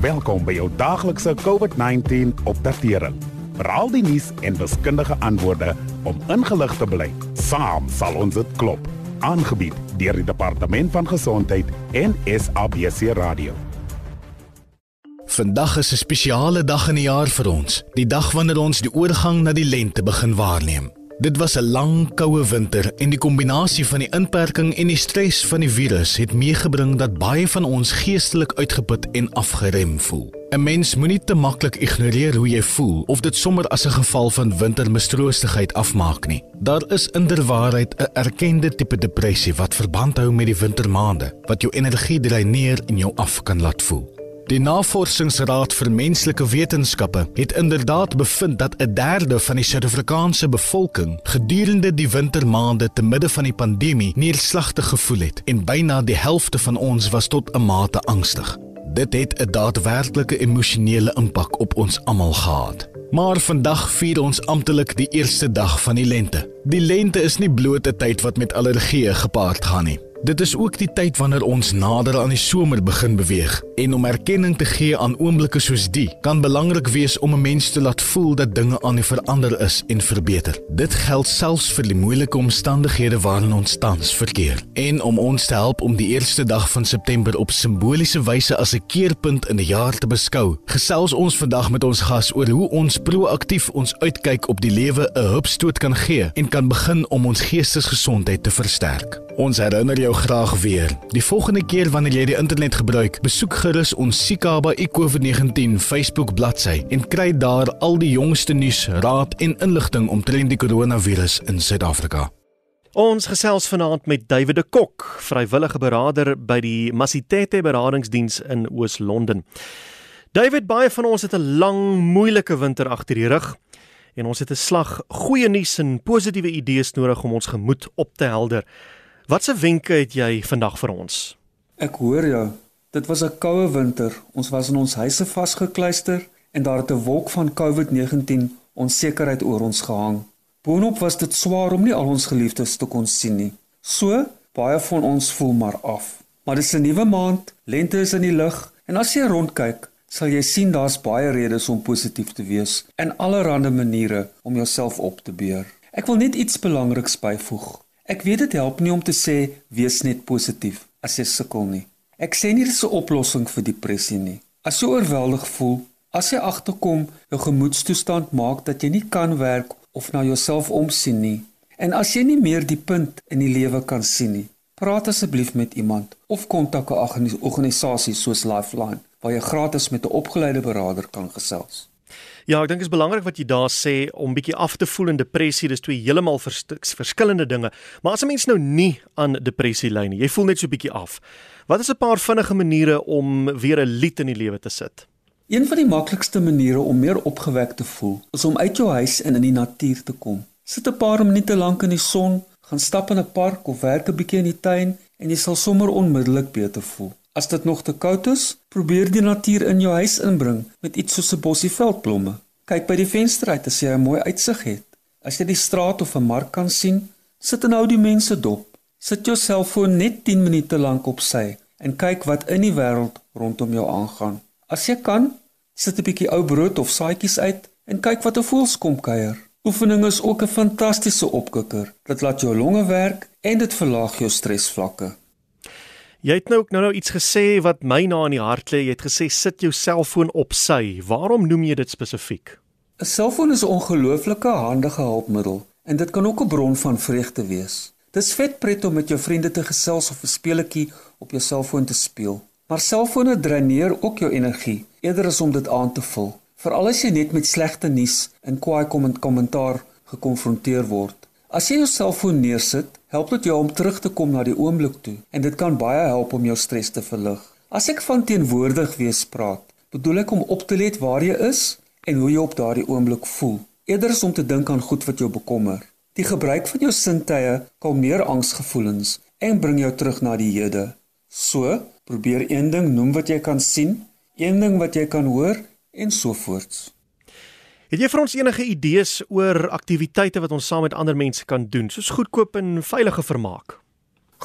Welkom by jou daaglikse COVID-19 opdatering. Veral die nuus en wiskundige antwoorde om ingelig te bly. Saam sal ons dit klop. Aangebied deur die Departement van Gesondheid en SABC Radio. Vandag is 'n spesiale dag in die jaar vir ons, die dag wanneer ons die oorgang na die lente begin waarneem. Dit was 'n lang, koue winter en die kombinasie van die inperking en die stres van die virus het meegebring dat baie van ons geestelik uitgeput en afgerem voel. 'n Mens moenie te maklik ignoreer hoe jy voel of dit sommer as 'n geval van wintermistroostigheid afmaak nie. Daar is inderwaarheid 'n erkende tipe depressie wat verband hou met die wintermaande wat jou energie dreineer en jou af kan laat voel. Die Navorsingsraad vir Menslike Wetenskappe het inderdaad bevind dat 'n derde van die Suid-Afrikaanse bevolking gedurende die wintermaande te midde van die pandemie neerslagtig gevoel het en byna die helfte van ons was tot 'n mate angstig. Dit het 'n daadwerklike emosionele impak op ons almal gehad. Maar vandag vier ons amptelik die eerste dag van die lente. Die lente is nie bloot 'n tyd wat met allergieë gepaard gaan nie. Dit is ook die tyd wanneer ons nader aan die somer begin beweeg en om erkenning te gee aan oomblikke soos die kan belangrik wees om 'n mens te laat voel dat dinge aan die verander is en verbeter. Dit geld selfs vir die moeilike omstandighede waarin ons tans verkeer. En om ons te help om die eerste dag van September op simboliese wyse as 'n keerpunt in die jaar te beskou, gesels ons vandag met ons gas oor hoe ons proaktief ons uitkyk op die lewe 'n hupstoot kan gee en kan begin om ons geestesgesondheid te versterk. Ons herinner jou graag weer. Die volgende keer wanneer jy die internet gebruik, besoek gerus ons Sikaba eCovid-19 Facebook bladsy en kry daar al die jongste nuus, raad en inligting omtrent die koronavirus in Suid-Afrika. Ons gesels vanaand met David de Kok, vrywillige beraader by die Masitete Beradingsdiens in Oos-London. David, baie van ons het 'n lang, moeilike winter agter die rug en ons het 'n slag goeie nuus en positiewe idees nodig om ons gemoed op te helder. Watse wenke het jy vandag vir ons? Ek hoor jou. Dit was 'n koue winter. Ons was in ons huise vasgekluister en daar het 'n wolk van COVID-19 onsekerheid oor ons gehang. Boonop was dit swaar om nie al ons geliefdes te kon sien nie. So, baie van ons voel maar af. Maar dis 'n nuwe maand, lente is in die lug en as jy rondkyk, sal jy sien daar's baie redes om positief te wees en allerlei maniere om jouself op te beer. Ek wil net iets belangriks byvoeg. Ek weet dit help nie om te sê wees net positief as jy sukkel nie. Ek sê nie dis 'n oplossing vir depressie nie. As jy oorweldig voel, as jy agterkom jou gemoedstoestand maak dat jy nie kan werk of na jouself omsien nie en as jy nie meer die punt in die lewe kan sien nie, praat asseblief met iemand of kontak 'n organisasie soos Lifeline waar jy gratis met 'n opgeleide beraader kan gesels. Ja, ek dink dit is belangrik wat jy daar sê om bietjie af te voel in depressie, dis twee heeltemal vers, verskillende dinge. Maar as 'n mens nou nie aan depressie ly nie, jy voel net so bietjie af. Wat is 'n paar vinnige maniere om weer 'n lied in die lewe te sit? Een van die maklikste maniere om meer opgewek te voel, is om uit jou huis en in die natuur te kom. Sit 'n paar minute lank in die son, gaan stap in 'n park of werk 'n bietjie in die tuin en jy sal sommer onmiddellik beter voel. As dit nog te koud is, probeer die natuur in jou huis inbring met iets soos 'n bossie veldblomme. Kyk by die venster uit as jy 'n mooi uitsig het. As jy die straat of 'n mark kan sien, sit en hou die mense dop. Sit jou selfoon net 10 minute lank op sy en kyk wat in die wêreld rondom jou aangaan. As jy kan, sit 'n bietjie ou brood of saaitjies uit en kyk wat 'n voëls kom kuier. Oefening is ook 'n fantastiese opkikker. Dit laat jou longe werk en dit verlaag jou stresvlakke. Jy het nou ook nou nou iets gesê wat my na in die hart lê. Jy het gesê sit jou selfoon op sy. Waarom noem jy dit spesifiek? 'n Selfoon is 'n ongelooflike handige hulpmiddel en dit kan ook 'n bron van vreugde wees. Dis vet pret om met jou vriende te gesels of 'n speletjie op jou selfoon te speel. Maar selfone dreineer ook jou energie eerder as om dit aan te vul. Veral as jy net met slegte nuus en kwaai kommentaar gekonfronteer word. As jy jou selfoon neersit, help dit jou om terug te kom na die oomblik toe en dit kan baie help om jou stres te verlig. As ek van teenwoordig wees praat, bedoel ek om op te let waar jy is en hoe jy op daardie oomblik voel, eerder as om te dink aan goed wat jou bekommer. Die gebruik van jou sintuie kalmeer angsgevoelens en bring jou terug na die hede. So, probeer een ding noem wat jy kan sien, een ding wat jy kan hoor en so voorts. Het jy vir ons enige idees oor aktiwiteite wat ons saam met ander mense kan doen, soos goedkoop en veilige vermaak?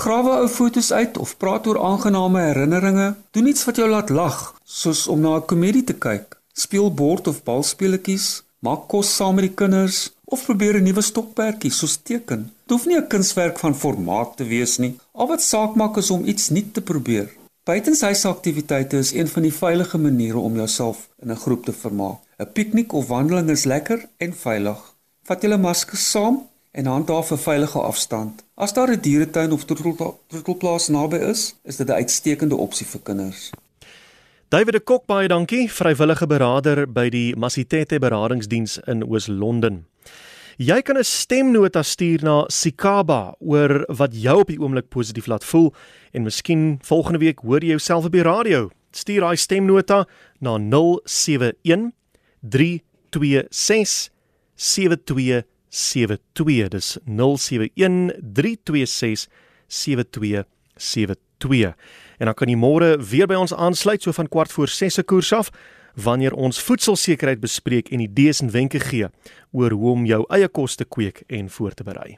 Grawe ou foto's uit of praat oor aangename herinneringe. Doen iets wat jou laat lag, soos om na 'n komedie te kyk. Speel bord of balspeletjies, maak kos saam met die kinders of probeer 'n nuwe stokperdjie soos teken. Dit hoef nie 'n kunswerk van formaat te wees nie. Al wat saak maak is om iets nuut te probeer. Buitenshuisaktiwiteite is een van die veilige maniere om jouself in 'n groep te vermaak. 'n Piknik of wandeling is lekker en veilig. Vat julle maskers saam en handhaaf 'n veilige afstand. As daar 'n dieretuin of troetelplaas naby is, is dit 'n uitstekende opsie vir kinders. David de Kok baie dankie, vrywillige beraader by die Masitete Beradingsdiens in Oos-London. Jy kan 'n stemnota stuur na Sikaba oor wat jou op die oomblik positief laat voel en miskien volgende week hoor jy jouself op die radio. Stuur daai stemnota na 071 326 7272. Dis 071 326 7272. En dan kan jy môre weer by ons aansluit so van kwart voor 6 se koers af wanneer ons voedselsekerheid bespreek en idees en wenke gee oor hoe om jou eie kos te kweek en voor te berei.